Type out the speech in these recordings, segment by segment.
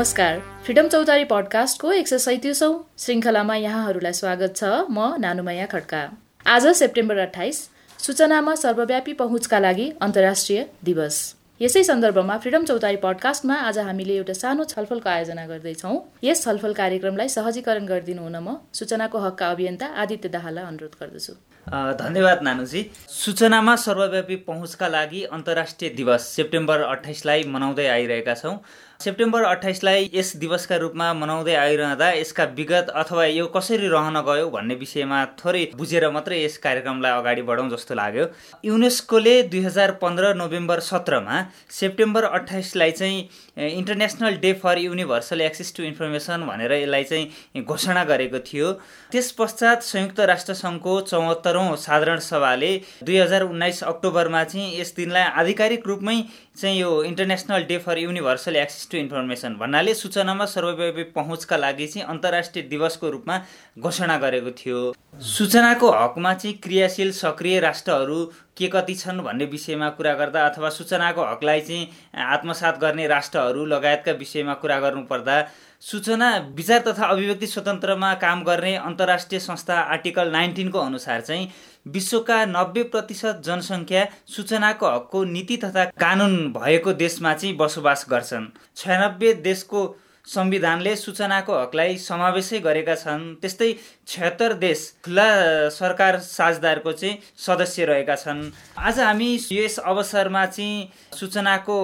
नमस्कार। फ्रिडम चौतारी पडकास्टको एक सय सैतिसौँ श्रृङ्खलामा यहाँहरूलाई स्वागत छ। म नानुमया खड्का। आज सेप्टेम्बर अठाइस सूचनामा सर्वव्यापी पहुँचका लागि अन्तर्राष्ट्रिय दिवस। यसै सन्दर्भमा फ्रिडम चौतारी पडकास्टमा आज हामीले एउटा सानो छलफलको आयोजना गर्दैछौँ। यस छलफल कार्यक्रमलाई सहजीकरण गरिदिनु हुन म सूचनाको हकका अभियन्ता आदित्य दाहाललाई अनुरोध गर्दछु। धन्यवाद नानुजी। सूचनामा सर्वव्यापी पहुँचका लागि अन्तर्राष्ट्रिय दिवस सेप्टेम्बर अठाइसलाई मनाउँदै आइरहेका छौँ। सेप्टेम्बर अठाइसलाई यस दिवसका रूपमा मनाउँदै आइरहँदा यसका विगत अथवा यो कसरी रहन गयो भन्ने विषयमा थोरै बुझेर मात्रै यस कार्यक्रमलाई अगाडि बढाउँ जस्तो लाग्यो। युनेस्कोले दुई हजार पन्ध्र नोभेम्बर सत्रमा सेप्टेम्बर अठाइसलाई चाहिँ International Day for Universal Access to Information भनेर यसलाई चाहिँ घोषणा गरेको थियो। त्यस पश्चात संयुक्त राष्ट्र सङ्घको चौहत्तरौँ साधारण सभाले दुई हजार उन्नाइस अक्टोबरमा चाहिँ यस दिनलाई आधिकारिक रूपमै चाहिँ यो International Day for Universal Access to Information भन्नाले सूचनामा सर्वव्यापी पहुँचका लागि चाहिँ अन्तर्राष्ट्रिय दिवसको रूपमा घोषणा गरेको थियो। सूचनाको हकमा चाहिँ क्रियाशील सक्रिय राष्ट्रहरू के कति छन् भन्ने विषयमा कुरा गर्दा अथवा सूचनाको हकलाई चाहिँ आत्मसात गर्ने राष्ट्रहरू लगायतका विषयमा कुरा गर्नुपर्दा सूचना विचार तथा अभिव्यक्ति स्वतन्त्रमा काम गर्ने अन्तर्राष्ट्रिय संस्था आर्टिकल नाइन्टिनको अनुसार चाहिँ विश्वका नब्बे प्रतिशत जनसङ्ख्या सूचनाको हकको नीति तथा कानुन भएको देशमा चाहिँ बसोबास गर्छन्। छयानब्बे देशको संविधानले सूचनाको हकलाई समावेशै गरेका छन्। त्यस्तै छत्तर देश खुल्ला सरकार साझदारको चाहिँ सदस्य रहेका छन्। आज हामी यस अवसरमा चाहिँ सूचनाको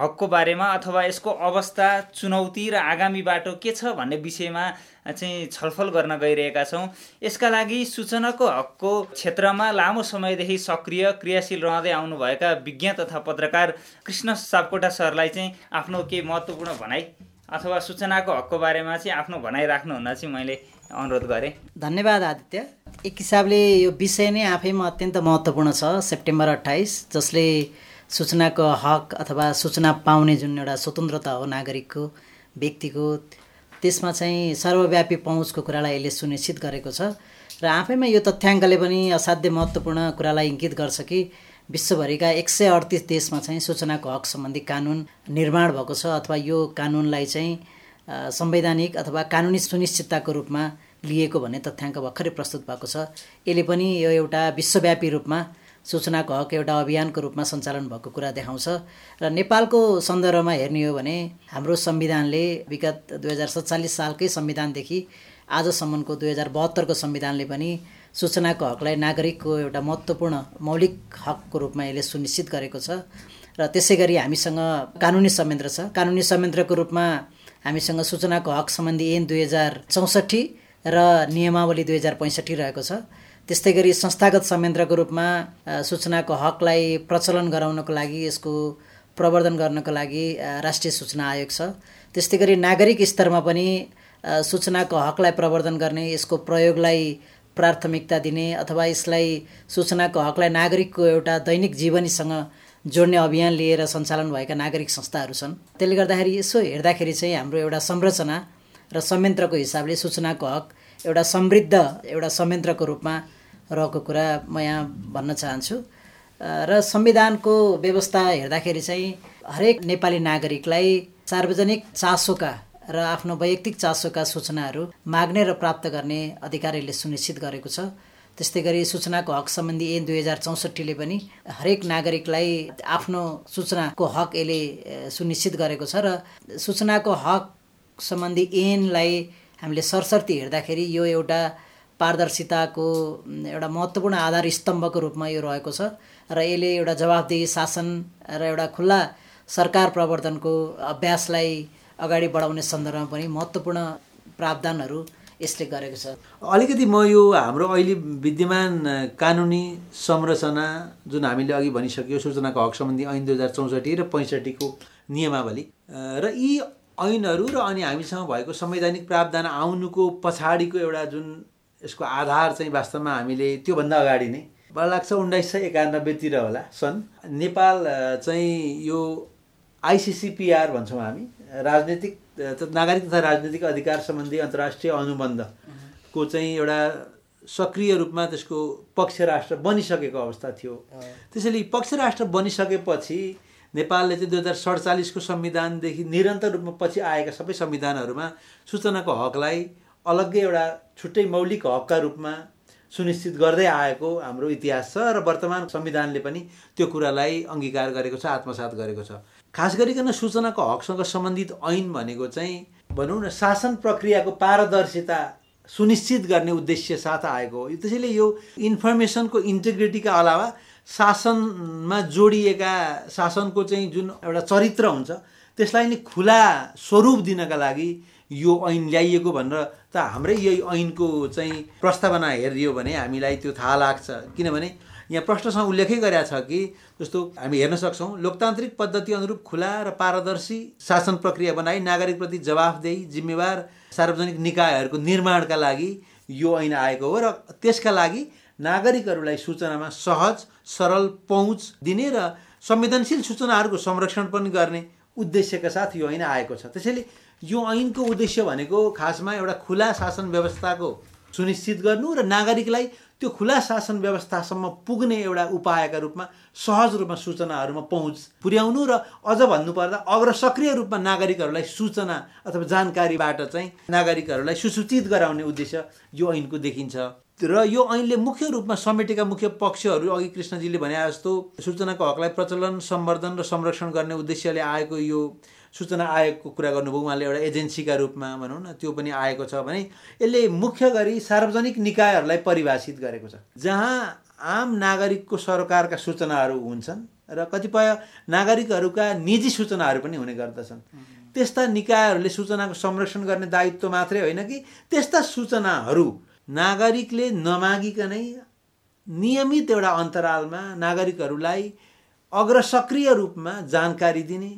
हकको बारेमा अथवा यसको अवस्था चुनौती र आगामी बाटो के छ भन्ने विषयमा चाहिँ छलफल गर्न गइरहेका छौँ। यसका लागि सूचनाको हकको क्षेत्रमा लामो समयदेखि सक्रिय क्रियाशील रहँदै आउनुभएका विज्ञ तथा पत्रकार कृष्ण सापकोटा सरलाई चाहिँ आफ्नो केही महत्त्वपूर्ण भनाइ अथवा सूचनाको हकको बारेमा चाहिँ आफ्नो भनाइ राख्नुहुन चाहिँ मैले अनुरोध गरेँ। धन्यवाद आदित्य। एक हिसाबले यो विषय नै आफैमा अत्यन्त महत्त्वपूर्ण छ सेप्टेम्बर अट्ठाइस जसले सूचनाको हक अथवा सूचना पाउने जुन एउटा स्वतन्त्रता हो नागरिकको व्यक्तिको त्यसमा चाहिँ सर्वव्यापी पहुँचको कुरालाई यसले सुनिश्चित गरेको छ। र आफैमा यो तथ्याङ्कले पनि असाध्य महत्त्वपूर्ण कुरालाई इङ्गित गर्छ कि विश्वभरिका एक सय अडतिस देशमा चाहिँ सूचनाको हक सम्बन्धी कानुन निर्माण भएको छ अथवा यो कानुनलाई चाहिँ संवैधानिक अथवा कानुनी सुनिश्चितताको रूपमा लिएको भन्ने तथ्याङ्क भर्खरै प्रस्तुत भएको छ। यसले पनि यो एउटा विश्वव्यापी रूपमा सूचनाको हक एउटा अभियानको रूपमा सञ्चालन भएको कुरा देखाउँछ। र नेपालको सन्दर्भमा हेर्ने हो भने हाम्रो संविधानले विगत दुई हजार सत्तालिस सालकै संविधानदेखि आजसम्मको दुई हजार बहत्तरको संविधानले पनि सूचनाको हकलाई नागरिकको एउटा महत्त्वपूर्ण मौलिक हकको रूपमा यसले सुनिश्चित गरेको छ। र त्यसै गरी हामीसँग कानुनी संयन्त्र छ। कानुनी संयन्त्रको रूपमा हामीसँग सूचनाको हक सम्बन्धी ऐन दुई हजार चौसठी र नियमावली दुई हजार पैँसठी रहेको छ। त्यस्तै गरी संस्थागत संयन्त्रको रूपमा सूचनाको हकलाई प्रचलन गराउनको लागि यसको प्रवर्धन गर्नको लागि राष्ट्रिय सूचना आयोग छ। त्यस्तै गरी नागरिक स्तरमा पनि सूचनाको हकलाई प्रवर्धन गर्ने यसको प्रयोगलाई प्राथमिकता दिने अथवा यसलाई सूचनाको हकलाई नागरिकको एउटा दैनिक जीवनीसँग जोड्ने अभियान लिएर सञ्चालन भएका नागरिक संस्थाहरू छन्। त्यसले गर्दाखेरि यसो हेर्दाखेरि चाहिँ हाम्रो एउटा संरचना र संयन्त्रको हिसाबले सूचनाको हक एउटा समृद्ध एउटा संयन्त्रको रूपमा रहेको कुरा म यहाँ भन्न चाहन्छु। र संविधानको व्यवस्था हेर्दाखेरि चाहिँ हरेक नेपाली नागरिकलाई सार्वजनिक चासोका र आफ्नो वैयक्तिक चासोका सूचनाहरू माग्ने र प्राप्त गर्ने अधिकारले सुनिश्चित गरेको छ। त्यस्तै गरी सूचनाको हक सम्बन्धी ऐन दुई हजार चौसठीले पनि हरेक नागरिकलाई आफ्नो सूचनाको हक यसले सुनिश्चित गरेको छ र सूचनाको हक सम्बन्धी ऐनलाई हामीले सरसर्ती हेर्दाखेरि यो एउटा पारदर्शिताको एउटा महत्त्वपूर्ण आधार स्तम्भको रूपमा यो रहेको छ र यसले एउटा जवाबदेही शासन र एउटा खुल्ला सरकार प्रवर्तनको अभ्यासलाई अगाडि बढाउने सन्दर्भमा पनि महत्त्वपूर्ण प्रावधानहरू यसले गरेको छ। अलिकति म यो हाम्रो अहिले विद्यमान कानुनी संरचना जुन हामीले अघि भनिसक्यो सूचनाको हक सम्बन्धी ऐन दुई हजार चौसठी र पैँसठीको नियमावली र यी ऐनहरू र अनि हामीसँग भएको संवैधानिक प्रावधान आउनुको पछाडिको एउटा जुन यसको आधार चाहिँ वास्तवमा हामीले त्योभन्दा अगाडि नै मलाई लाग्छ उन्नाइस सय एकानब्बेतिर होला सन् नेपाल चाहिँ यो आइसिसिपिआर भन्छौँ हामी। राजनीतिक नागरिक तथा राजनीतिक अधिकार सम्बन्धी अन्तर्राष्ट्रिय अनुबन्धको चाहिँ एउटा सक्रिय रूपमा त्यसको पक्ष राष्ट्र बनिसकेको अवस्था थियो। त्यसैले पक्ष राष्ट्र बनिसकेपछि नेपालले चाहिँ दुई हजार सडचालिसको संविधानदेखि निरन्तर रूपमा पछि आएका सबै संविधानहरूमा सूचनाको हकलाई अलग्गै एउटा छुट्टै मौलिक हकका रूपमा सुनिश्चित गर्दै आएको हाम्रो इतिहास छ र वर्तमान संविधानले पनि त्यो कुरालाई अङ्गीकार गरेको छ आत्मसात गरेको छ। खास गरिकन सूचनाको हकसँग सम्बन्धित ऐन भनेको चाहिँ भनौँ न शासन प्रक्रियाको पारदर्शिता सुनिश्चित गर्ने उद्देश्य साथ आएको हो। त्यसैले यो इन्फर्मेसनको इन्टिग्रिटीका अलावा शासनमा जोडिएका शासनको चाहिँ जुन एउटा चरित्र हुन्छ त्यसलाई नै खुला स्वरूप दिनका लागि यो ऐन ल्याइएको भनेर त हाम्रै यही ऐनको चाहिँ प्रस्तावना हेरियो भने हामीलाई त्यो थाहा लाग्छ। किनभने यहाँ प्रश्नसँग उल्लेखै गरेका छ कि जस्तो हामी हेर्न सक्छौँ लोकतान्त्रिक पद्धति अनुरूप खुला र पारदर्शी शासन प्रक्रिया बनाई नागरिकप्रति जवाफदेही जिम्मेवार सार्वजनिक निकायहरूको निर्माणका लागि यो ऐन आएको हो र त्यसका लागि नागरिकहरूलाई सूचनामा सहज सरल पहुँच दिने र संवेदनशील सूचनाहरूको संरक्षण पनि गर्ने उद्देश्यका साथ यो ऐन आएको छ। त्यसैले यो ऐनको उद्देश्य भनेको खासमा एउटा खुला शासन व्यवस्थाको सुनिश्चित गर्नु र नागरिकलाई त्यो खुला शासन व्यवस्थासम्म पुग्ने एउटा उपायका रूपमा सहज रूपमा सूचनाहरूमा पहुँच पुर्याउनु र अझ भन्नुपर्दा अग्र सक्रिय रूपमा नागरिकहरूलाई सूचना अथवा जानकारीबाट चाहिँ नागरिकहरूलाई सुसूचित गराउने उद्देश्य यो ऐनको देखिन्छ। र यो ऐनले मुख्य रूपमा समेटेका मुख्य पक्षहरू अघि कृष्णजीले भने जस्तो सूचनाको हकलाई प्रचलन सम्वर्धन र संरक्षण गर्ने उद्देश्यले आएको यो सूचना आयोगको कुरा गर्नुभयो उहाँले एउटा एजेन्सीका रूपमा भनौँ न त्यो पनि आएको छ भने यसले मुख्य गरी सार्वजनिक निकायहरूलाई परिभाषित गरेको छ। जहाँ आम नागरिकको सरकारका सूचनाहरू हुन्छन् र कतिपय नागरिकहरूका निजी सूचनाहरू पनि हुने गर्दछन्। त्यस्ता निकायहरूले सूचनाको संरक्षण गर्ने दायित्व मात्रै होइन कि त्यस्ता सूचनाहरू नागरिकले नमागिकनै नियमित एउटा अन्तरालमा नागरिकहरूलाई अग्र सक्रिय रूपमा जानकारी दिने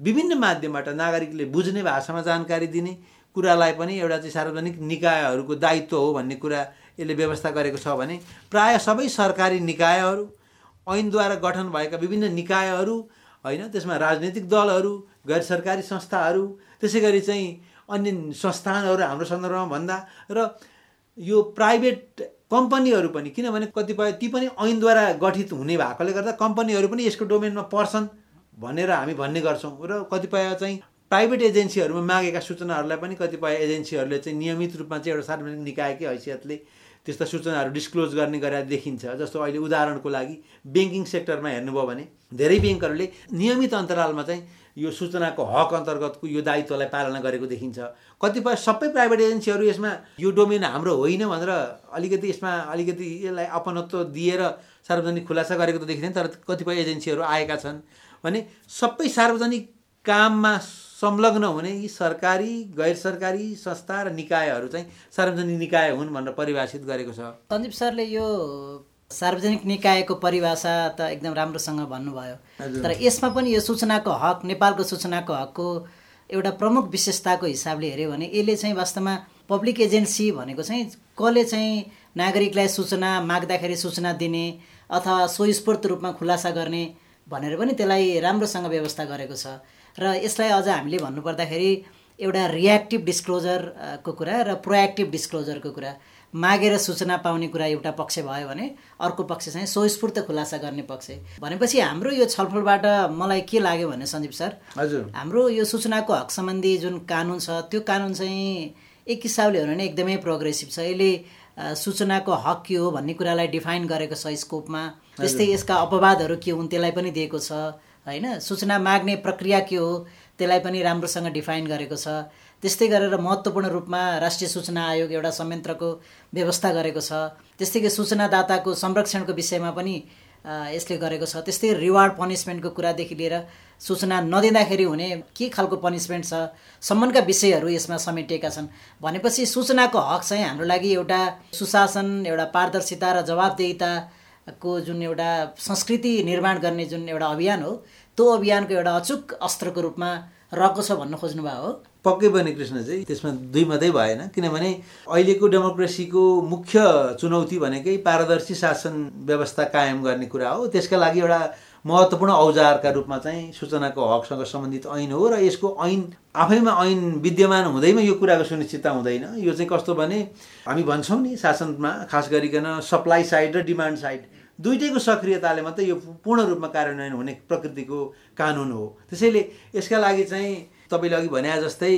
विभिन्न माध्यमबाट नागरिकले बुझ्ने भाषामा जानकारी दिने कुरालाई पनि एउटा चाहिँ सार्वजनिक निकायहरूको दायित्व हो भन्ने कुरा यसले व्यवस्था गरेको छ भने प्राय सबै सरकारी निकायहरू ऐनद्वारा गठन भएका विभिन्न निकायहरू होइन त्यसमा राजनैतिक दलहरू गैर सरकारी संस्थाहरू त्यसै गरी चाहिँ अन्य संस्थानहरू हाम्रो सन्दर्भमा भन्दा र यो प्राइभेट कम्पनीहरू पनि किनभने कतिपय ती पनि ऐनद्वारा गठित हुने भएकोले गर्दा कम्पनीहरू पनि यसको डोमेनमा पर्छन्। भनेर हामी भन्ने गर्छौँ र कतिपय चाहिँ प्राइभेट एजेन्सीहरूमा मागेका सूचनाहरूलाई पनि कतिपय एजेन्सीहरूले चाहिँ नियमित रूपमा चाहिँ एउटा सार्वजनिक निकायकै हैसियतले त्यस्ता सूचनाहरू डिस्क्लोज गर्ने गरेर देखिन्छ। जस्तो अहिले उदाहरणको लागि ब्याङ्किङ सेक्टरमा हेर्नुभयो भने धेरै ब्याङ्कहरूले नियमित अन्तरालमा चाहिँ यो सूचनाको हक अन्तर्गतको यो दायित्वलाई पालना गरेको देखिन्छ। कतिपय सबै प्राइभेट एजेन्सीहरू यसमा यो डोमेन हाम्रो होइन भनेर अलिकति यसमा अलिकति यसलाई अपनत्व दिएर सार्वजनिक खुलासा गरेको त देखिँदैन तर कतिपय एजेन्सीहरू आएका छन्। भने सबै सार्वजनिक काममा संलग्न हुने यी सरकारी गैर सरकारी संस्था र निकायहरू चाहिँ सार्वजनिक निकाय हुन् भनेर परिभाषित गरेको छ। सञ्जीव सरले यो सार्वजनिक निकायको परिभाषा त एकदम राम्रोसँग भन्नुभयो। तर यसमा पनि यो सूचनाको हक नेपालको सूचनाको हकको एउटा प्रमुख विशेषताको हिसाबले हेऱ्यो भने यसले चाहिँ वास्तवमा पब्लिक एजेन्सी भनेको चाहिँ कसले चाहिँ नागरिकलाई सूचना माग्दाखेरि सूचना दिने अथवा स्वस्फूर्त रूपमा खुलासा गर्ने भनेर पनि त्यसलाई राम्रोसँग व्यवस्था गरेको छ। र यसलाई अझ हामीले भन्नुपर्दाखेरि एउटा रियाक्टिभ डिस्क्लोजरको कुरा र प्रोएक्टिभ डिस्क्लोजरको कुरा। मागेर सूचना पाउने कुरा एउटा पक्ष भयो भने अर्को पक्ष चाहिँ स्वस्फूर्त खुलासा गर्ने पक्ष। भनेपछि हाम्रो यो छलफलबाट मलाई के लाग्यो भने सञ्जीव सर हजुर। हाम्रो यो सूचनाको हक सम्बन्धी जुन कानुन छ त्यो कानुन चाहिँ एक हिसाबले हो भने एकदमै प्रोग्रेसिभ छ। यसले सूचनाको हक के हो भन्ने कुरालाई डिफाइन गरेको छ स्कोपमा। त्यस्तै यसका अपवादहरू के हुन् त्यसलाई पनि दिएको छ होइन? सूचना माग्ने प्रक्रिया के हो त्यसलाई पनि राम्रोसँग डिफाइन गरेको छ। त्यस्तै गरेर महत्त्वपूर्ण रूपमा राष्ट्रिय सूचना आयोग एउटा संयन्त्रको व्यवस्था गरेको छ। त्यस्तै सूचनादाताको संरक्षणको विषयमा पनि यसले गरेको छ। त्यस्तै रिवार्ड पनिसमेन्टको कुरादेखि लिएर सूचना नदिँदाखेरि हुने के खालको पनिसमेन्ट छ सम्बन्धका विषयहरू यसमा समेटिएका छन्। भनेपछि सूचनाको हक चाहिँ हाम्रो लागि एउटा सुशासन एउटा पारदर्शिता र जवाबदेहिता को जुन एउटा संस्कृति निर्माण गर्ने जुन एउटा अभियान हो त्यो अभियानको एउटा अचुक अस्त्रको रूपमा रहेको छ भन्न खोज्नु भयो हो पक्कै पनि कृष्ण चाहिँ त्यसमा दुई मात्रै भएन किनभने अहिलेको डेमोक्रेसीको मुख्य चुनौती भनेकै पारदर्शी शासन व्यवस्था कायम गर्ने कुरा हो। त्यसका लागि एउटा महत्त्वपूर्ण औजारका रूपमा चाहिँ सूचनाको हकसँग सम्बन्धित ऐन हो र यसको ऐन आफैमा ऐन विद्यमान हुँदैमा यो कुराको सुनिश्चितता हुँदैन। यो चाहिँ कस्तो भने हामी भन्छौँ नि शासनमा खास गरिकन सप्लाई साइड र डिमान्ड साइड दुइटैको सक्रियताले मात्रै यो पूर्ण रूपमा कार्यान्वयन हुने प्रकृतिको कानुन हो। त्यसैले यसका लागि चाहिँ तपाईँले अघि भने जस्तै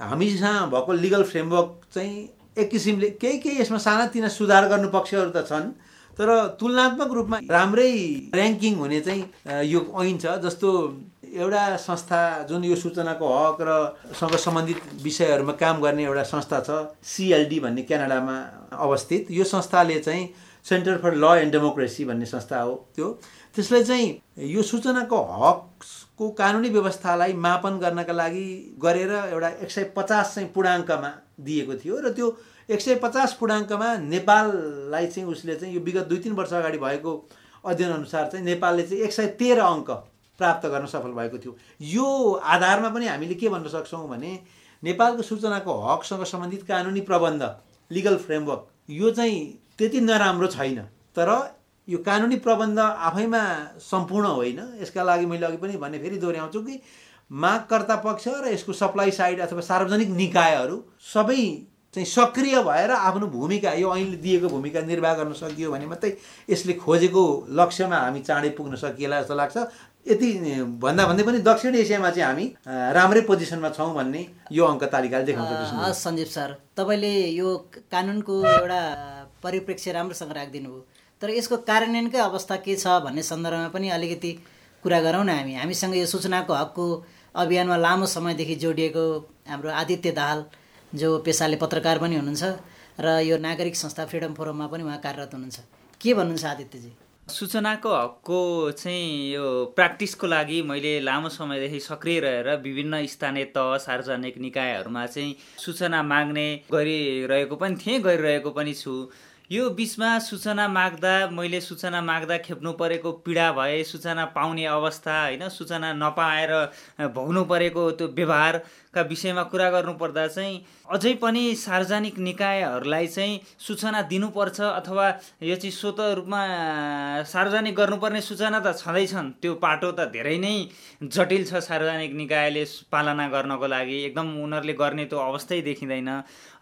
हामीसँग भएको लिगल फ्रेमवर्क चाहिँ एक किसिमले केही केही यसमा सानातिना सुधार गर्नु पक्षहरू त छन् तर तुलनात्मक रूपमा राम्रै ऱ्याङ्किङ हुने चाहिँ यो ऐन छ जस्तो एउटा संस्था जुन यो सूचनाको हक र सँग सम्बन्धित विषयहरूमा काम गर्ने एउटा संस्था छ सिएलडी भन्ने क्यानाडामा अवस्थित। यो संस्थाले चाहिँ Centre for Law and Democracy भन्ने संस्था हो त्यो। त्यसले चाहिँ यो सूचनाको हकको कानुनी व्यवस्थालाई मापन गर्नका लागि गरेर एउटा एक सय पचास चाहिँ पूर्णाङ्कमा दिएको थियो र त्यो एक सय पचास पूर्णाङ्कमा नेपाललाई चाहिँ उसले चाहिँ यो विगत दुई तिन वर्ष अगाडि भएको अध्ययन अनुसार चाहिँ नेपालले चाहिँ एक सय तेह्र अङ्क प्राप्त गर्न सफल भएको थियो। यो आधारमा पनि हामीले के भन्न सक्छौँ भने नेपालको सूचनाको हकसँग सम्बन्धित कानुनी प्रबन्ध लिगल फ्रेमवर्क यो चाहिँ त्यति नराम्रो छैन। तर यो कानुनी प्रबन्ध आफैमा सम्पूर्ण होइन। यसका लागि मैले अघि पनि भने फेरि दोहोऱ्याउँछु कि मागकर्ता पक्ष र यसको सप्लाई साइड अथवा सार्वजनिक निकायहरू सबै चाहिँ सक्रिय भएर आफ्नो भूमिका यो ऐनले दिएको भूमिका निर्वाह गर्न सकियो भने मात्रै यसले खोजेको लक्ष्यमा हामी चाँडै पुग्न सकिएला जस्तो लाग्छ। यति भन्दा भन्दै पनि दक्षिण एसियामा चाहिँ हामी राम्रै पोजिसनमा छौँ भन्ने यो अङ्क तालिकाले देखाउँछ। सञ्जीव सर। तपाईँले यो कानुनको एउटा परिप्रेक्ष्य राम्रोसँग राखिदिनु भयो। तर यसको कार्यान्वयनकै अवस्था के छ भन्ने सन्दर्भमा पनि अलिकति कुरा गरौँ न हामी। हामीसँग यो सूचनाको हकको अभियानमा लामो समयदेखि जोडिएको हाम्रो आदित्य दाहाल जो पेसाले पत्रकार पनि हुनुहुन्छ र यो नागरिक संस्था फ्रिडम फोरममा पनि उहाँ कार्यरत हुनुहुन्छ। के भन्नुहुन्छ आदित्यजी? सूचनाको हकको चाहिँ यो प्र्याक्टिसको लागि मैले लामो समयदेखि सक्रिय रहेर विभिन्न स्थानीय तह सार्वजनिक निकायहरूमा चाहिँ सूचना माग्ने गरिरहेको पनि थिएँ गरिरहेको पनि छु। यो बिचमा सूचना माग्दा मैले सूचना माग्दा खेप्नु परेको पीडा भए सूचना पाउने अवस्था होइन सूचना नपाएर भोग्नु परेको त्यो व्यवहारका विषयमा कुरा गर्नुपर्दा चाहिँ अझै पनि सार्वजनिक निकायहरूलाई चाहिँ सूचना दिनुपर्छ अथवा यो चाहिँ स्वत रूपमा सार्वजनिक गर्नुपर्ने सूचना त छँदैछन्। त्यो पाटो त धेरै नै जटिल छ सार्वजनिक निकायले पालना गर्नको लागि। एकदम उनीहरूले गर्ने त्यो अवस्थै देखिँदैन।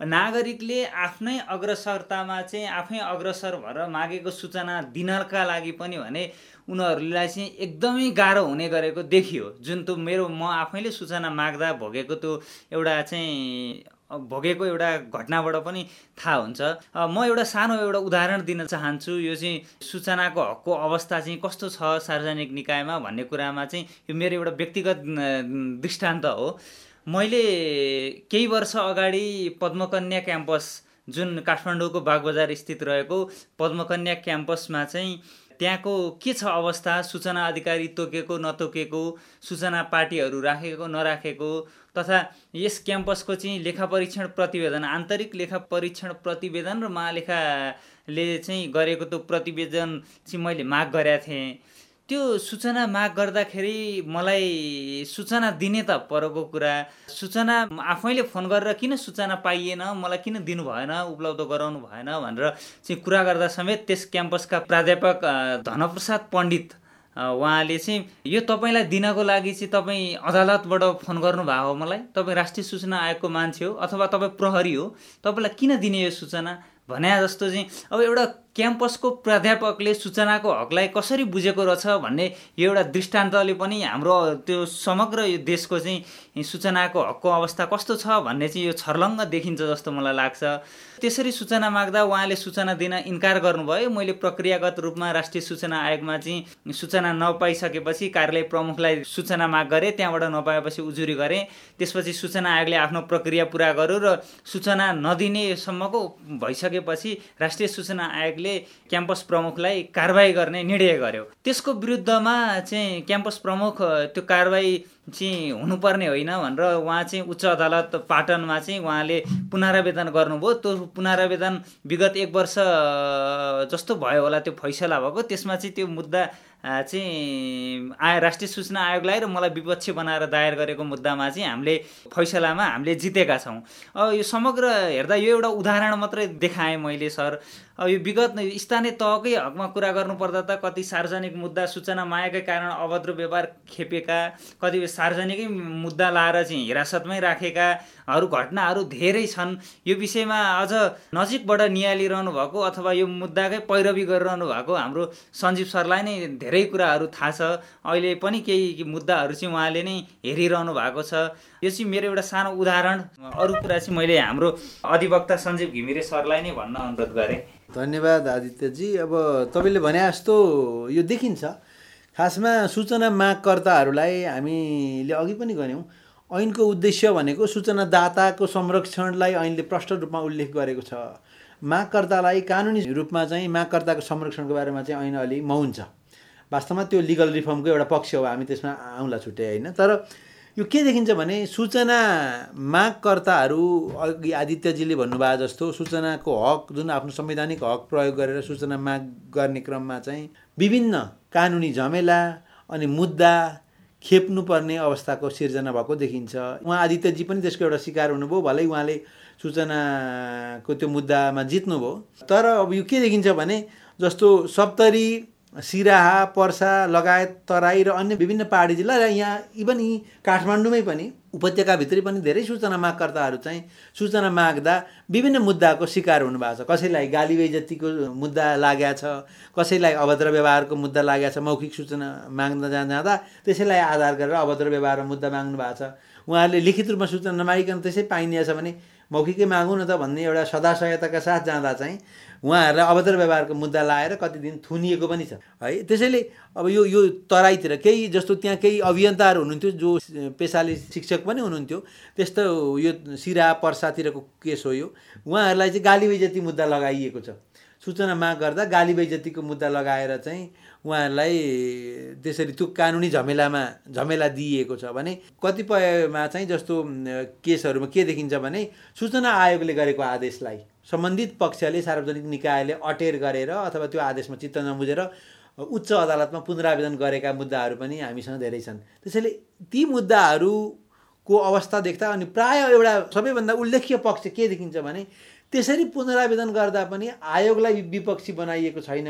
नागरिकले आफ्नै अग्रसरतामा चाहिँ आफै अग्रसर भएर मागेको सूचना दिनका लागि पनि भने उनीहरूलाई चाहिँ एकदमै गाह्रो हुने गरेको देखियो। जुन त्यो मेरो म आफैले सूचना माग्दा भोगेको त्यो एउटा चाहिँ भोगेको एउटा घटनाबाट पनि थाहा हुन्छ। म एउटा सानो एउटा उदाहरण दिन चाहन्छु। यो चाहिँ सूचनाको हकको अवस्था चाहिँ कस्तो छ सार्वजनिक निकायमा भन्ने कुरामा चाहिँ यो मेरो एउटा व्यक्तिगत दृष्टान्त हो। मैले केही वर्ष अगाडि पद्मकन्या क्याम्पस जुन काठमाडौँको बागबजार स्थित रहेको पद्मकन्या क्याम्पसमा चाहिँ त्यहाँको के छ अवस्था? सूचना अधिकारी तोकेको नतोकेको सूचना पार्टीहरू राखेको नराखेको तथा यस क्याम्पसको चाहिँ लेखा परीक्षण प्रतिवेदन आन्तरिक लेखा परीक्षण प्रतिवेदन र महालेखाले चाहिँ गरेको त्यो प्रतिवेदन चाहिँ मैले माग गरेका थिएँ। त्यो सूचना माग गर्दाखेरि मलाई सूचना दिने त परको कुरा। सूचना आफैले फोन गरेर किन सूचना पाइएन मलाई किन दिनु भएन उपलब्ध गराउनु भएन भनेर चाहिँ कुरा गर्दा समेत त्यस क्याम्पसका प्राध्यापक धनप्रसाद पण्डित उहाँले चाहिँ यो तपाईँलाई दिनको लागि चाहिँ तपाईँ अदालतबाट फोन गर्नुभएको हो मलाई? तपाईँ राष्ट्रिय सूचना आयोगको मान्छे हो अथवा तपाईँ प्रहरी हो? तपाईँलाई किन दिने यो सूचना? भने जस्तो चाहिँ अब एउटा क्याम्पसको प्राध्यापकले सूचनाको हकलाई कसरी बुझेको रहेछ भन्ने यो एउटा दृष्टान्तले पनि हाम्रो त्यो समग्र यो देशको चाहिँ सूचनाको हकको अवस्था कस्तो छ भन्ने चाहिँ यो छर्लङ्ग देखिन्छ जस्तो मलाई लाग्छ। त्यसरी सूचना माग्दा उहाँले सूचना दिन इन्कार गर्नुभयो। मैले प्रक्रियागत रूपमा राष्ट्रिय सूचना आयोगमा चाहिँ सूचना नपाइसकेपछि कार्यालय प्रमुखलाई सूचना माग गरेँ। त्यहाँबाट नपाएपछि उजुरी गरेँ। त्यसपछि सूचना आयोगले आफ्नो प्रक्रिया पुरा गर्यो र सूचना नदिनेसम्मको भइसकेपछि राष्ट्रिय सूचना आयोग ले क्याम्पस प्रमुखलाई कारवाही गर्ने निर्णय गर्यो। त्यसको विरुद्धमा चाहिँ क्याम्पस प्रमुख त्यो कारवाही चाहिँ हुनुपर्ने होइन भनेर उहाँ चाहिँ उच्च अदालत पाटनमा चाहिँ उहाँले पुनरावेदन गर्नुभयो। त्यो पुनरावेदन विगत एक वर्ष जस्तो भयो होला त्यो फैसला भएको। त्यसमा चाहिँ त्यो मुद्दा चाहिँ आय राष्ट्रिय सूचना आयोगलाई र मलाई विपक्ष बनाएर दायर गरेको मुद्दामा चाहिँ हामीले फैसलामा हामीले जितेका छौँ। अब यो समग्र हेर्दा यो एउटा उदाहरण मात्रै देखाएँ मैले सर। अब यो विगत स्थानीय तहकै हकमा कुरा गर्नुपर्दा त कति सार्वजनिक मुद्दा सूचना मायाकै कारण अभद्र व्यवहार खेपेका कतिपय सार्वजनिकै मुद्दा लाएर चाहिँ हिरासतमै राखेकाहरू घटनाहरू धेरै छन्। यो विषयमा अझ नजिकबाट निहालिरहनु भएको अथवा यो मुद्दाकै पैरवी गरिरहनु भएको हाम्रो सञ्जीव सरलाई नै धेरै कुराहरू थाहा छ। अहिले पनि केही मुद्दाहरू चाहिँ उहाँले नै हेरिरहनु भएको छ। यो चाहिँ मेरो एउटा सानो उदाहरण। अरू कुरा चाहिँ मैले हाम्रो अधिवक्ता सञ्जीव घिमिरे सरलाई नै भन्न अनुरोध गरेँ। धन्यवाद आदित्यजी। अब तपाईँले भने जस्तो यो देखिन्छ। खासमा सूचना मागकर्ताहरूलाई हामीले अघि पनि गऱ्यौँ। ऐनको उद्देश्य भनेको सूचनादाताको संरक्षणलाई ऐनले प्रष्ट रूपमा उल्लेख गरेको छ। मागकर्तालाई कानुनी रूपमा चाहिँ मागकर्ताको संरक्षणको बारेमा चाहिँ ऐन अलि मौन छ। वास्तवमा त्यो लिगल रिफर्मको एउटा पक्ष हो हामी त्यसमा आउँला छुट्टै होइन? तर यो के देखिन्छ भने सूचना मागकर्ताहरू अघि आदित्यजीले भन्नुभयो जस्तो सूचनाको हक जुन आफ्नो संवैधानिक हक प्रयोग गरेर सूचना माग गर्ने क्रममा चाहिँ विभिन्न कानुनी झमेला अनि मुद्दा खेप्नुपर्ने अवस्थाको सिर्जना भएको देखिन्छ। उहाँ आदित्यजी पनि त्यसको एउटा शिकार हुनुभयो भलै उहाँले सूचनाको त्यो मुद्दामा जित्नुभयो। तर अब यो के देखिन्छ भने जस्तो सप्तरी सिराहा पर्सा लगायत तराई र अन्य विभिन्न पहाडी जिल्ला र यहाँ इभन यी काठमाडौँमै पनि उपत्यकाभित्रै पनि धेरै सूचना मागकर्ताहरू चाहिँ सूचना माग्दा विभिन्न मुद्दाको शिकार हुनुभएको छ। कसैलाई गाली बेजतीको मुद्दा लागेको छ कसैलाई अभद्र व्यवहारको मुद्दा लागेको छ मौखिक सूचना माग्न जाँदा त्यसैलाई आधार गरेर अभद्र व्यवहारको मुद्दा माग्नु भएको छ। उहाँहरूले लिखित रूपमा सूचना नमागिकन त्यसै पाइने छ भने मौखिकै मागौँ न त भन्ने एउटा सदाशयताका साथ जाँदा चाहिँ उहाँहरूलाई अभद्र व्यवहारको मुद्दा लाएर कति दिन थुनिएको पनि छ। है त्यसैले अब यो यो तराईतिर केही जस्तो त्यहाँ केही अभियन्ताहरू हुनुहुन्थ्यो जो पेसाले शिक्षक पनि हुनुहुन्थ्यो त्यस्तो यो सिरा पर्सातिरको केस हो यो। उहाँहरूलाई चाहिँ गाली बेजती मुद्दा लगाइएको छ। सूचना माग गर्दा गाली बेजतीको मुद्दा लगाएर चाहिँ उहाँहरूलाई त्यसरी त्यो कानुनी झमेलामा झमेला दिइएको छ भने कतिपयमा चाहिँ जस्तो केसहरूमा के देखिन्छ भने सूचना आयोगले गरेको आदेशलाई सम्बन्धित पक्षले सार्वजनिक निकायले अटेर गरेर अथवा त्यो आदेशमा चित्त नबुझेर उच्च अदालतमा पुनरावेदन गरेका मुद्दाहरू पनि हामीसँग धेरै छन्। त्यसैले ती मुद्दाहरूको अवस्था देख्दा अनि प्राय एउटा सबैभन्दा उल्लेख्य पक्ष के देखिन्छ भने त्यसरी पुनरावेदन गर्दा पनि आयोगलाई विपक्षी बनाइएको छैन।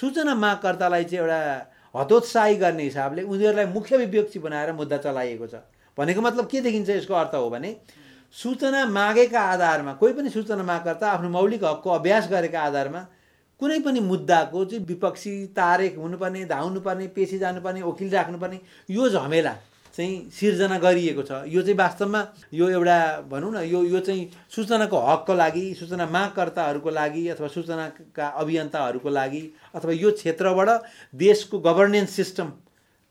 सूचना मागकर्तालाई चाहिँ एउटा हतोत्साही गर्ने हिसाबले उनीहरूलाई मुख्य विपक्षी बनाएर मुद्दा चलाइएको छ। भनेको मतलब के देखिन्छ यसको अर्थ हो भने सूचना मागेका आधारमा कोही पनि सूचना मागकर्ता आफ्नो मौलिक हकको अभ्यास गरेका आधारमा कुनै पनि मुद्दाको चाहिँ विपक्षी तारेक हुनुपर्ने धाउनुपर्ने पेसी जानुपर्ने वकिल राख्नुपर्ने यो झमेला। चाहिँ सिर्जना गरिएको छ। यो चाहिँ वास्तवमा यो एउटा भनौँ न यो यो चाहिँ सूचनाको हकको लागि सूचना मागकर्ताहरूको लागि अथवा सूचनाका अभियन्ताहरूको लागि अथवा यो क्षेत्रबाट देशको गभर्नेन्स सिस्टम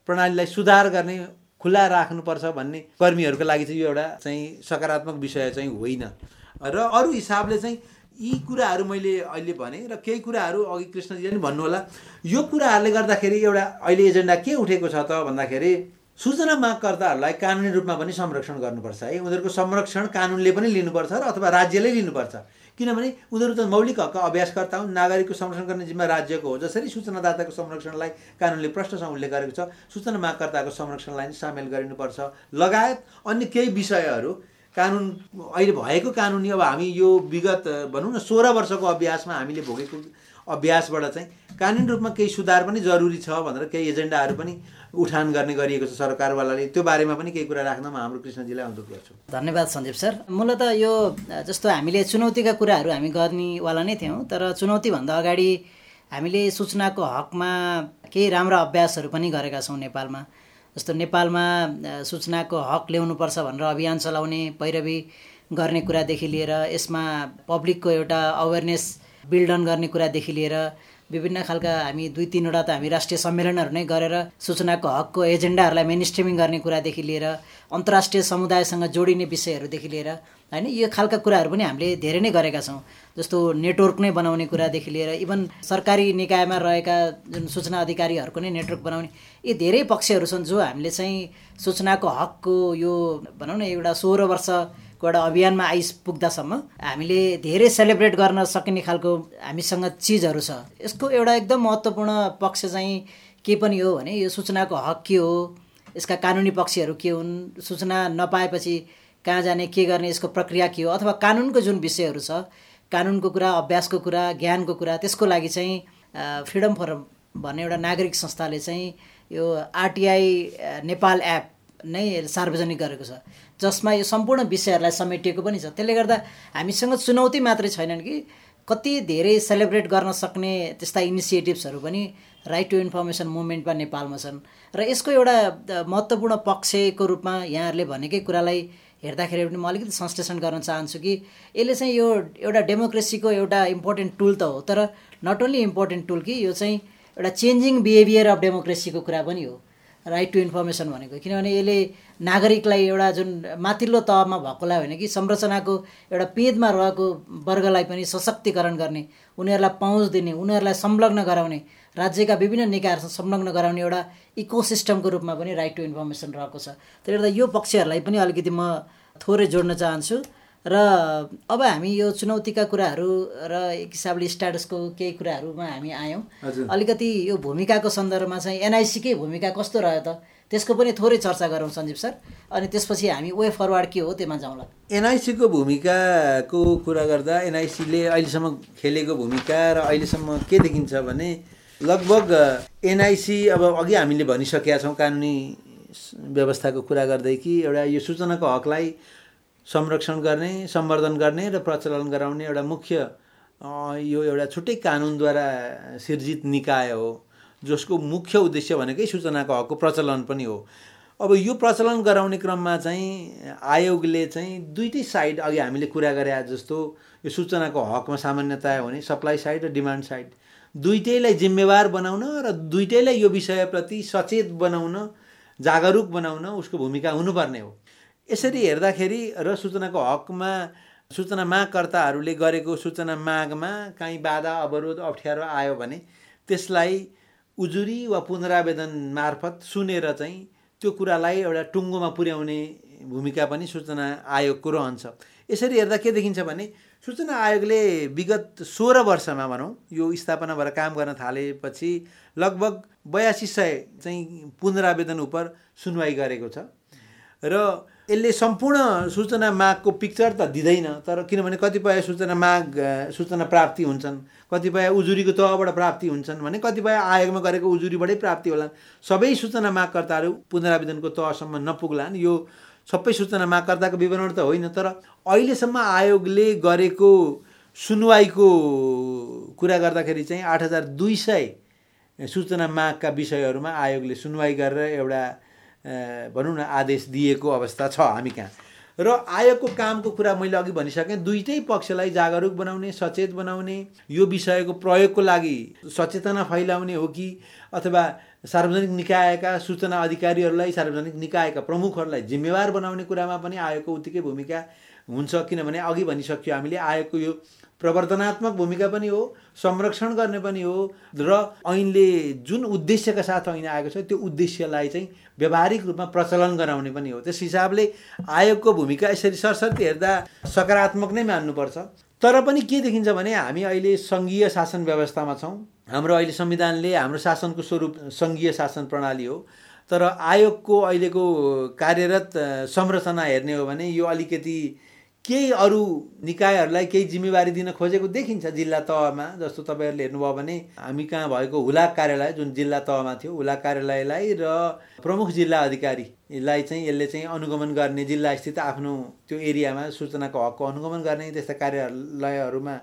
प्रणालीलाई सुधार गर्ने खुला राख्नुपर्छ भन्ने कर्मीहरूको लागि चाहिँ यो एउटा चाहिँ सकारात्मक विषय चाहिँ होइन। र अरू हिसाबले चाहिँ यी कुराहरू मैले अहिले भने र केही कुराहरू अघि कृष्णजीले पनि भन्नुहोला। यो कुराहरूले गर्दाखेरि एउटा अहिले एजेन्डा के उठेको छ त भन्दाखेरि सूचना मागकर्ताहरूलाई कानुनी रूपमा पनि संरक्षण गर्नुपर्छ है? उनीहरूको संरक्षण कानुनले पनि लिनुपर्छ र अथवा राज्यले लिनुपर्छ। किनभने उनीहरू त मौलिक हकका अभ्यासकर्ता हुन् नागरिकको संरक्षण गर्ने जिम्मा राज्यको हो। जसरी सूचनादाताको संरक्षणलाई कानुनले प्रश्नसँग उल्लेख गरेको छ सूचना मागकर्ताको संरक्षणलाई पनि सामेल गरिनुपर्छ। लगायत अन्य केही विषयहरू कानुन अहिले भएको कानुनी अब हामी यो विगत भनौँ न सोह्र वर्षको अभ्यासमा हामीले भोगेको अभ्यासबाट चाहिँ कानुनी रूपमा केही सुधार पनि जरुरी छ भनेर केही एजेन्डाहरू पनि उठान गर्ने गरिएको छ सरकारवालाले। त्यो बारेमा पनि केही कुरा राख्न म हाम्रो कृष्णजीलाई अनुरोध गर्छु। धन्यवाद सञ्जीव सर। मूलत यो जस्तो हामीले चुनौतीका कुराहरू हामी गर्नेवाला नै थियौँ तर चुनौतीभन्दा अगाडि हामीले सूचनाको हकमा केही राम्रा अभ्यासहरू पनि गरेका छौँ नेपालमा। जस्तो नेपालमा सूचनाको हक ल्याउनुपर्छ भनेर अभियान चलाउने पैरवी गर्ने कुरादेखि लिएर यसमा पब्लिकको एउटा अवेरनेस बिल्डन गर्ने कुरादेखि लिएर विभिन्न खालका हामी दुई तिनवटा त हामी राष्ट्रिय सम्मेलनहरू नै गरेर सूचनाको हकको एजेन्डाहरूलाई मेन स्ट्रिमिङ गर्ने कुरादेखि लिएर अन्तर्राष्ट्रिय समुदायसँग जोडिने विषयहरूदेखि लिएर होइन यो खालका कुराहरू पनि हामीले धेरै नै गरेका छौँ। जस्तो नेटवर्क नै बनाउने कुरादेखि लिएर इभन सरकारी निकायमा रहेका जुन सूचना अधिकारीहरूको नै नेटवर्क बनाउने यी धेरै पक्षहरू छन् जो हामीले चाहिँ सूचनाको हकको यो भनौँ न एउटा सोह्र वर्ष एउटा अभियानमा आइपुग्दासम्म हामीले धेरै सेलिब्रेट गर्न सकिने खालको हामीसँग चिजहरू छ। यसको एउटा एकदम महत्त्वपूर्ण पक्ष चाहिँ के पनि हो भने यो सूचनाको हक के हो यसका कानुनी पक्षहरू के हुन् सूचना नपाएपछि कहाँ जाने के गर्ने यसको प्रक्रिया के हो अथवा कानुनको जुन विषयहरू छ कानुनको कुरा अभ्यासको कुरा ज्ञानको कुरा त्यसको लागि चाहिँ फ्रिडम फोरम भन्ने एउटा नागरिक संस्थाले चाहिँ यो आरटिआई नेपाल एप नै सार्वजनिक गरेको छ। जसमा यो सम्पूर्ण विषयहरूलाई समेटिएको पनि छ। त्यसले गर्दा हामीसँग चुनौती मात्रै छैनन् कि कति धेरै सेलिब्रेट गर्न सक्ने त्यस्ता इनिसिएटिभ्सहरू पनि राइट टु इन्फर्मेसन मुभमेन्टमा नेपालमा छन्। र यसको एउटा महत्त्वपूर्ण पक्षको रूपमा यहाँहरूले भनेकै कुरालाई हेर्दाखेरि पनि म अलिकति संश्लेषण गर्न चाहन्छु कि यसले चाहिँ यो एउटा डेमोक्रेसीको एउटा इम्पोर्टेन्ट टुल त हो तर नट ओन्ली इम्पोर्टेन्ट टुल कि यो चाहिँ एउटा चेन्जिङ बिहेभियर अफ डेमोक्रेसीको कुरा पनि हो। राइट टु इन्फर्मेसन भनेको किनभने यसले नागरिकलाई एउटा जुन माथिल्लो तहमा भएकोलाई होइन कि संरचनाको एउटा पेदमा रहेको वर्गलाई पनि सशक्तिकरण गर्ने उनीहरूलाई पहुँच दिने उनीहरूलाई संलग्न गराउने राज्यका विभिन्न निकायहरूसँग संलग्न गराउने एउटा इकोसिस्टमको रूपमा पनि राइट टु इन्फर्मेसन रहेको छ। त्यसले गर्दा यो पक्षहरूलाई पनि अलिकति म थोरै जोड्न चाहन्छु। र अब हामी यो चुनौतीका कुराहरू र एक हिसाबले स्ट्याटसको केही कुराहरूमा हामी आयौँ। अलिकति यो भूमिकाको सन्दर्भमा चाहिँ एनआइसीकै भूमिका कस्तो रह्यो त त्यसको पनि थोरै चर्चा गरौँ सञ्जीव सर। अनि त्यसपछि हामी वे फरवार्ड के हो त्योमा जाउँला एनआइसीको भूमिकाको कुरा गर्दा एनआइसीले अहिलेसम्म खेलेको भूमिका र अहिलेसम्म के देखिन्छ भने लगभग एनआइसी अब अघि हामीले भनिसकेका छौँ कानुनी व्यवस्थाको कुरा गर्दै कि एउटा यो सूचनाको हकलाई संरक्षण गर्ने सम्वर्धन गर्ने र प्रचलन गराउने एउटा मुख्य यो एउटा छुट्टै कानुनद्वारा सिर्जित निकाय हो जसको मुख्य उद्देश्य भनेकै सूचनाको हकको प्रचलन पनि हो। अब यो प्रचलन गराउने क्रममा चाहिँ आयोगले चाहिँ दुइटै साइड अघि हामीले कुरा गरे जस्तो यो सूचनाको हकमा सामान्यता हुने सप्लाई साइड र डिमान्ड साइड। दुइटैलाई जिम्मेवार बनाउन र दुइटैलाई यो विषयप्रति सचेत बनाउन जागरुक बनाउन उसको भूमिका हुनुपर्ने हो। यसरी हेर्दाखेरि र सूचनाको हकमा सूचना मागकर्ताहरूले गरेको सूचना मागमा काहीँ बाधा अवरोध अप्ठ्यारो आयो भने त्यसलाई उजुरी वा पुनरावेदन मार्फत सुनेर चाहिँ त्यो कुरालाई एउटा टुङ्गोमा पुर्याउने भूमिका पनि सूचना आयोगको रहन्छ। यसरी हेर्दा के देखिन्छ भने सूचना आयोगले विगत सोह्र वर्षमा भनौँ यो स्थापना भएर काम गर्न थालेपछि लगभग बयासी सय चाहिँ पुनरावेदन उप सुनवाई गरेको छ। र यसले सम्पूर्ण सूचना मागको पिक्चर त दिँदैन तर किनभने कतिपय सूचना माग सूचना प्राप्ति हुन्छन् कतिपय उजुरीको तहबाट प्राप्ति हुन्छन् भने कतिपय आयोगमा गरेको उजुरीबाटै प्राप्ति होलान् सबै सूचना मागकर्ताहरू पुनरावेदनको तहसम्म नपुग्लान्। यो सबै सूचना मागकर्ताको विवरण त होइन तर अहिलेसम्म आयोगले गरेको सुनवाईको कुरा गर्दाखेरि चाहिँ आठ हजार दुई सय सूचना मागका विषयहरूमा आयोगले सुनवाई गरेर एउटा भनौँ न आदेश दिएको अवस्था छ हामी कहाँ। र आयोगको कामको कुरा मैले अघि भनिसकेँ दुइटै पक्षलाई जागरुक बनाउने सचेत बनाउने यो विषयको प्रयोगको लागि सचेतना फैलाउने हो कि अथवा सार्वजनिक निकायका सूचना अधिकारीहरूलाई सार्वजनिक निकायका प्रमुखहरूलाई जिम्मेवार बनाउने कुरामा पनि आयोगको उत्तिकै भूमिका हुन्छ किनभने अघि भनिसक्यो हामीले आयोगको यो प्रवर्तनात्मक भूमिका पनि हो संरक्षण गर्ने पनि हो र ऐनले जुन उद्देश्यका साथ ऐन आएको छ त्यो उद्देश्यलाई चाहिँ व्यावहारिक रूपमा प्रचलन गराउने पनि हो। त्यस हिसाबले आयोगको भूमिका यसरी सरसर्ती हेर्दा सकारात्मक नै मान्नुपर्छ। तर पनि के देखिन्छ भने हामी अहिले सङ्घीय शासन व्यवस्थामा छौँ। हाम्रो अहिले संविधानले हाम्रो शासनको स्वरूप सङ्घीय शासन प्रणाली हो। तर आयोगको अहिलेको कार्यरत संरचना हेर्ने हो भने यो अलिकति केही अरू निकायहरूलाई केही जिम्मेवारी दिन खोजेको देखिन्छ जिल्ला तहमा जस्तो तपाईँहरूले हेर्नुभयो भने हामी कहाँ भएको हुलाक कार्यालय जुन जिल्ला तहमा थियो हुलाक कार्यालयलाई र प्रमुख जिल्ला अधिकारीलाई चाहिँ यसले चाहिँ अनुगमन गर्ने जिल्ला स्थित आफ्नो त्यो एरियामा सूचनाको हकको अनुगमन गर्ने त्यस्ता कार्यालयहरूमा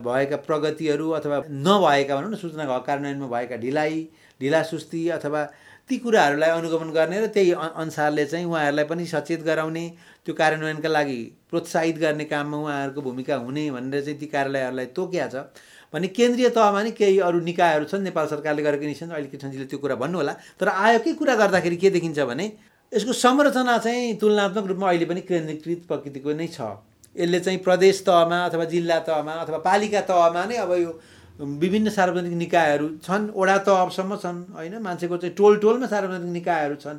भएका प्रगतिहरू अथवा नभएका भनौँ न सूचनाको हक कार्यान्वयनमा भएका ढिलाइ ढिला सुस्ती अथवा ती कुराहरूलाई अनुगमन गर्ने र त्यही अनुसारले चाहिँ उहाँहरूलाई पनि सचेत गराउने त्यो कार्यान्वयनका लागि प्रोत्साहित गर्ने काममा उहाँहरूको भूमिका हुने भनेर चाहिँ ती कार्यालयहरूलाई तोकिया छ। भने केन्द्रीय तहमा नि केही अरू निकायहरू छन् नेपाल सरकारले गरेको निश्चय अहिले किसनजीले त्यो कुरा भन्नु होला। तर आयोगकै कुरा गर्दाखेरि के देखिन्छ भने यसको संरचना चाहिँ तुलनात्मक रूपमा अहिले पनि केन्द्रीकृत प्रकृतिको नै छ। यसले चाहिँ प्रदेश तहमा अथवा जिल्ला तहमा अथवा पालिका तहमा नै अब यो विभिन्न सार्वजनिक निकायहरू छन् वडा तहसम्म छन् होइन? मान्छेको चाहिँ टोल टोलमा सार्वजनिक निकायहरू छन्।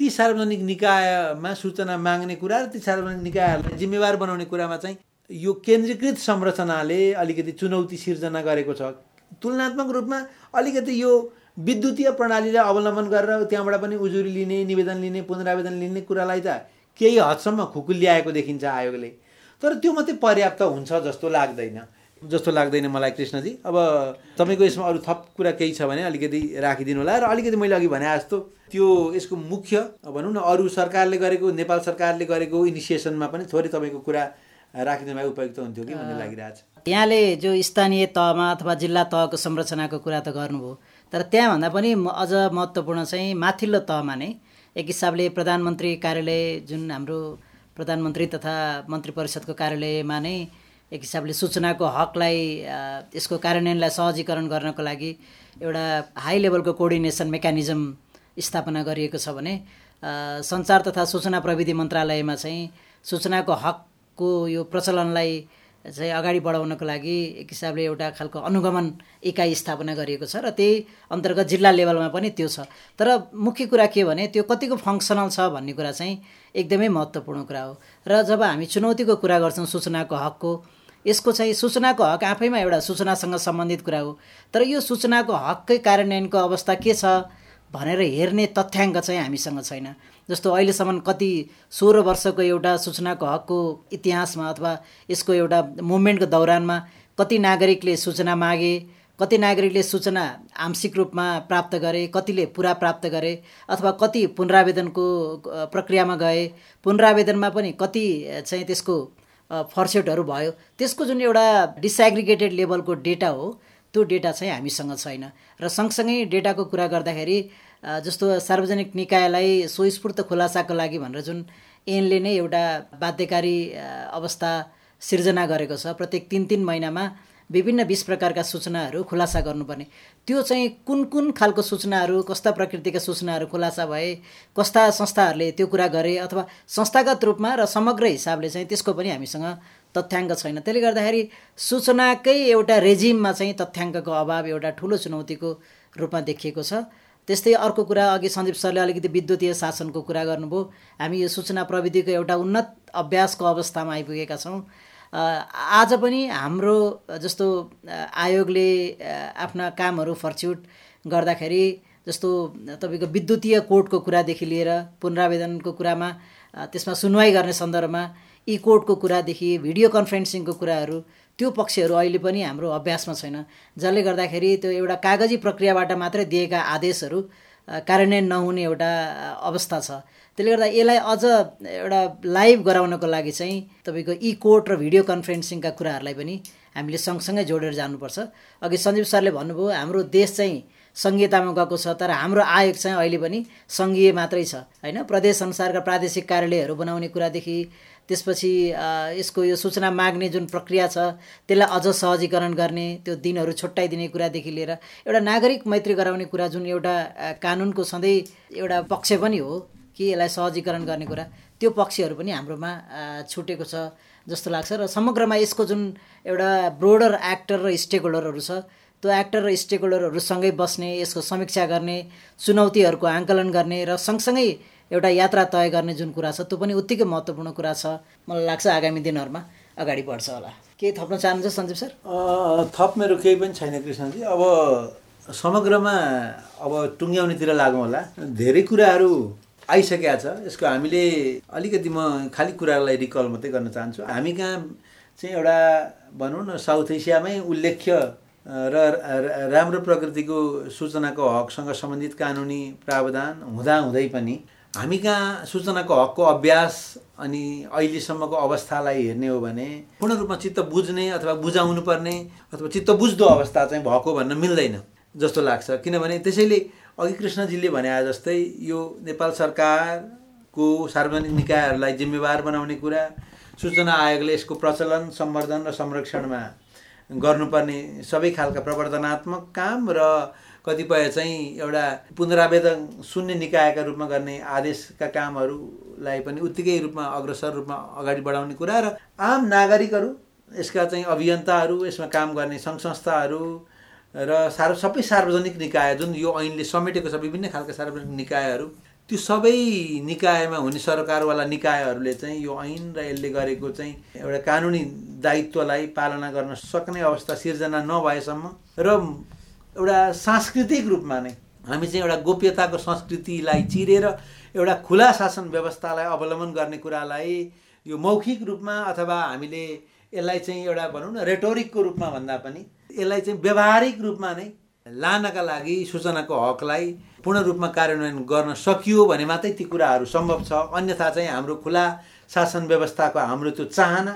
ती सार्वजनिक निकायमा सूचना माग्ने कुरा र ती सार्वजनिक निकायहरूलाई जिम्मेवार बनाउने कुरामा चाहिँ यो केन्द्रीकृत संरचनाले अलिकति चुनौती सिर्जना गरेको छ। तुलनात्मक रूपमा अलिकति यो विद्युतीय प्रणालीलाई अवलम्बन गरेर त्यहाँबाट पनि उजुरी लिने निवेदन लिने पुनरावेदन लिने कुरालाई त केही हदसम्म खुकुल ल्याएको देखिन्छ आयोगले। तर त्यो मात्रै पर्याप्त हुन्छ जस्तो लाग्दैन। जस्तो लाग्दैन मलाई कृष्णजी। अब तपाईँको यसमा अरू थप कुरा केही छ भने अलिकति राखिदिनु होला। र अलिकति मैले अघि भने जस्तो त्यो यसको मुख्य भनौँ न अरू सरकारले गरेको नेपाल सरकारले गरेको इनिसिएसनमा पनि थोरै तपाईँको कुरा राखिदिनु भए उपयुक्त हुन्थ्यो कि भन्ने लागिरहेछ। यहाँले जो स्थानीय तहमा अथवा जिल्ला तहको संरचनाको कुरा त गर्नुभयो। तर त्यहाँभन्दा पनि अझ महत्त्वपूर्ण चाहिँ माथिल्लो तहमा नै एक हिसाबले प्रधानमन्त्री कार्यालय जुन हाम्रो प्रधानमन्त्री तथा मन्त्री परिषदको कार्यालयमा नै एक हिसाबले सूचनाको हकलाई यसको कार्यान्वयनलाई सहजीकरण गर्नको लागि एउटा हाई लेभलको कोअर्डिनेसन मेकानिजम स्थापना गरिएको छ भने सञ्चार तथा सूचना प्रविधि मन्त्रालयमा चाहिँ सूचनाको हकको यो प्रचलनलाई चाहिँ अगाडि बढाउनको लागि एक हिसाबले एउटा खालको अनुगमन इकाइ स्थापना गरिएको छ र त्यही अन्तर्गत जिल्ला लेभलमा पनि त्यो छ। तर मुख्य कुरा के भने त्यो कतिको फङ्सनल छ भन्ने कुरा चाहिँ एकदमै महत्त्वपूर्ण कुरा हो। र जब हामी चुनौतीको कुरा गर्छौँ सूचनाको हकको यसको चाहिँ सूचनाको हक आफैमा एउटा सूचनासँग सम्बन्धित कुरा हो। तर यो सूचनाको हककै कार्यान्वयनको अवस्था के छ भनेर हेर्ने तथ्याङ्क चाहिँ हामीसँग छैन। जस्तो अहिलेसम्म कति सोह्र वर्षको एउटा सूचनाको हकको इतिहासमा अथवा यसको एउटा मुभमेन्टको दौरानमा कति नागरिकले सूचना मागे कति नागरिकले सूचना आंशिक रूपमा प्राप्त गरे कतिले पुरा प्राप्त गरे अथवा कति पुनरावेदनको प्रक्रियामा गए पुनरावेदनमा पनि कति चाहिँ त्यसको फर्सेटहरू भयो। त्यसको जुन एउटा डिसएग्रिगेटेड लेभलको डेटा हो त्यो डेटा चाहिँ हामीसँग छैन। र सँगसँगै डेटाको कुरा गर्दाखेरि जस्तो सार्वजनिक निकायलाई स्वस्फूर्त खुलासाको लागि भनेर जुन ऐनले नै एउटा बाध्यकारी अवस्था सिर्जना गरेको छ प्रत्येक तिन तिन महिनामा विभिन्न बिस प्रकारका सूचनाहरू खुलासा गर्नुपर्ने। त्यो चाहिँ कुन कुन खालको सूचनाहरू कस्ता प्रकृतिका सूचनाहरू खुलासा भए कस्ता संस्थाहरूले त्यो कुरा गरे अथवा संस्थागत रूपमा र समग्र हिसाबले चाहिँ त्यसको पनि हामीसँग तथ्याङ्क छैन। त्यसले गर्दाखेरि सूचनाकै एउटा रेजिममा चाहिँ तथ्याङ्कको अभाव एउटा ठुलो चुनौतीको रूपमा देखिएको छ। त्यस्तै अर्को कुरा अघि सन्दीप सरले अलिकति विद्युतीय शासनको कुरा गर्नुभयो। हामी यो सूचना प्रविधिको एउटा उन्नत अभ्यासको अवस्थामा आइपुगेका छौँ। आज पनि हाम्रो जस्तो आयोगले आफ्ना कामहरू फर्च्युट गर्दाखेरि जस्तो तपाईँको विद्युतीय कोर्टको कुरादेखि लिएर पुनरावेदनको कुरामा त्यसमा सुनवाई गर्ने सन्दर्भमा ई कोर्टको कुरादेखि भिडियो कन्फरेन्सिङको कुराहरू त्यो पक्षहरू अहिले पनि हाम्रो अभ्यासमा छैन। जसले गर्दाखेरि त्यो एउटा कागजी प्रक्रियाबाट मात्रै दिएका आदेशहरू कार्यान्वयन नहुने एउटा अवस्था छ। त्यसले गर्दा यसलाई अझ एउटा लाइभ गराउनको लागि चाहिँ तपाईँको ई कोर्ट र भिडियो कन्फरेन्सिङका कुराहरूलाई पनि हामीले सँगसँगै जोडेर जानुपर्छ। अघि सञ्जीव सरले भन्नुभयो हाम्रो देश चाहिँ सङ्घीयतामा गएको छ तर हाम्रो आयोग चाहिँ अहिले पनि सङ्घीय मात्रै छ होइन? प्रदेश अनुसारका प्रादेशिक कार्यालयहरू बनाउने कुरादेखि त्यसपछि यसको यो सूचना माग्ने जुन प्रक्रिया छ त्यसलाई अझ सहजीकरण गर्ने त्यो दिनहरू छुट्याइदिने कुरादेखि लिएर एउटा नागरिक मैत्री गराउने कुरा जुन एउटा कानुनको सधैँ एउटा पक्ष पनि हो कि यसलाई सहजीकरण गर्ने कुरा त्यो पक्षहरू पनि हाम्रोमा छुटेको छ जस्तो लाग्छ र समग्रमा यसको जुन एउटा ब्रोडर एक्टर र स्टेक होल्डरहरू छ त्यो एक्टर र स्टेक होल्डरहरूसँगै बस्ने यसको समीक्षा गर्ने चुनौतीहरूको आङ्कलन गर्ने र सँगसँगै एउटा यात्रा तय गर्ने जुन कुरा छ त्यो पनि उत्तिकै महत्त्वपूर्ण कुरा छ मलाई लाग्छ आगामी दिनहरूमा अगाडि बढ्छ होला। केही थप्न चाहनुहुन्छ सञ्जीव सर? थप मेरो केही पनि छैन कृष्णजी। अब समग्रमा अब टुङ्ग्याउनेतिर लागौँ होला। धेरै कुराहरू आइसकेका छ। यसको हामीले अलिकति म खालि कुरालाई रिकल मात्रै गर्न चाहन्छु। हामी कहाँ चाहिँ एउटा भनौँ न साउथ एसियामै उल्लेख्य र राम्रो प्रकृतिको सूचनाको हकसँग सम्बन्धित कानुनी प्रावधान हुँदाहुँदै पनि हामी कहाँ सूचनाको हकको अभ्यास अनि अहिलेसम्मको अवस्थालाई हेर्ने हो भने पूर्ण रूपमा चित्त बुझ्ने अथवा बुझाउनु पर्ने अथवा चित्त बुझ्दो अवस्था चाहिँ भएको भन्न मिल्दैन जस्तो लाग्छ। किनभने त्यसैले अघि कृष्णजीले भने जस्तै यो नेपाल सरकारको सार्वजनिक निकायहरूलाई जिम्मेवार बनाउने कुरा सूचना आयोगले यसको प्रचलन सम्वर्धन र संरक्षणमा गर्नुपर्ने सबै खालका प्रवर्धनात्मक काम र कतिपय चाहिँ एउटा पुनरावेदन शून्य निकायका रूपमा गर्ने आदेशका कामहरूलाई पनि उत्तिकै रूपमा अग्रसर रूपमा अगाडि बढाउने कुरा र आम नागरिकहरू यसका चाहिँ अभियन्ताहरू यसमा काम गर्ने सङ्घ संस्थाहरू र सार्व सबै सार्वजनिक निकाय जुन यो ऐनले समेटेको छ विभिन्न खालका सार्वजनिक निकायहरू त्यो सबै निकायमा हुने सरकारवाला निकायहरूले चाहिँ यो ऐन र यसले गरेको चाहिँ एउटा कानुनी दायित्वलाई पालना गर्न सक्ने अवस्था सिर्जना नभएसम्म र एउटा सांस्कृतिक रूपमा नै हामी चाहिँ एउटा गोप्यताको संस्कृतिलाई चिरेर एउटा खुला शासन व्यवस्थालाई अवलम्बन गर्ने कुरालाई यो मौखिक रूपमा अथवा हामीले यसलाई चाहिँ एउटा भनौँ न रेटोरिकको रूपमा भन्दा पनि यसलाई चाहिँ व्यवहारिक रूपमा नै लानका लागि सूचनाको हकलाई पूर्ण रूपमा कार्यान्वयन गर्न सकियो भने मात्रै ती कुराहरू सम्भव छ। अन्यथा चाहिँ हाम्रो खुला शासन व्यवस्थाको हाम्रो त्यो चाहना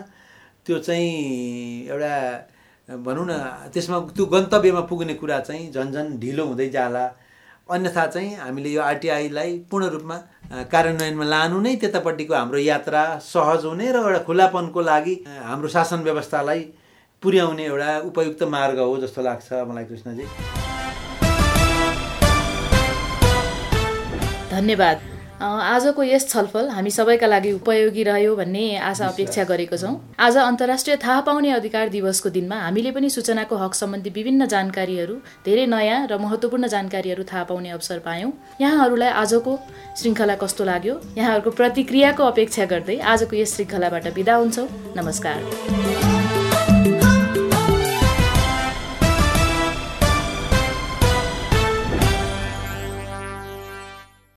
त्यो चाहिँ एउटा भनौँ न त्यसमा त्यो गन्तव्यमा पुग्ने कुरा चाहिँ झन् झन् ढिलो हुँदै जाला। अन्यथा चाहिँ हामीले यो आरटिआईलाई पूर्ण रूपमा कार्यान्वयनमा लानु नै त्यतापट्टिको हाम्रो यात्रा सहज हुने र एउटा खुलापनको लागि हाम्रो शासन व्यवस्थालाई पुर्याउने एउटा उपयुक्त मार्ग हो जस्तो लाग्छ मलाई कृष्णजी। धन्यवाद। आजको यस छलफल हामी सबैका लागि उपयोगी रह्यो भन्ने आशा अपेक्षा गरेको छौँ। आज अन्तर्राष्ट्रिय थाहा पाउने अधिकार दिवसको दिनमा हामीले पनि सूचनाको हक सम्बन्धी विभिन्न जानकारीहरू धेरै नयाँ र महत्त्वपूर्ण जानकारीहरू थाहा पाउने अवसर पायौँ। यहाँहरूलाई आजको श्रृङ्खला कस्तो लाग्यो? यहाँहरूको प्रतिक्रियाको अपेक्षा गर्दै आजको यस श्रृङ्खलाबाट बिदा हुन्छौँ। नमस्कार।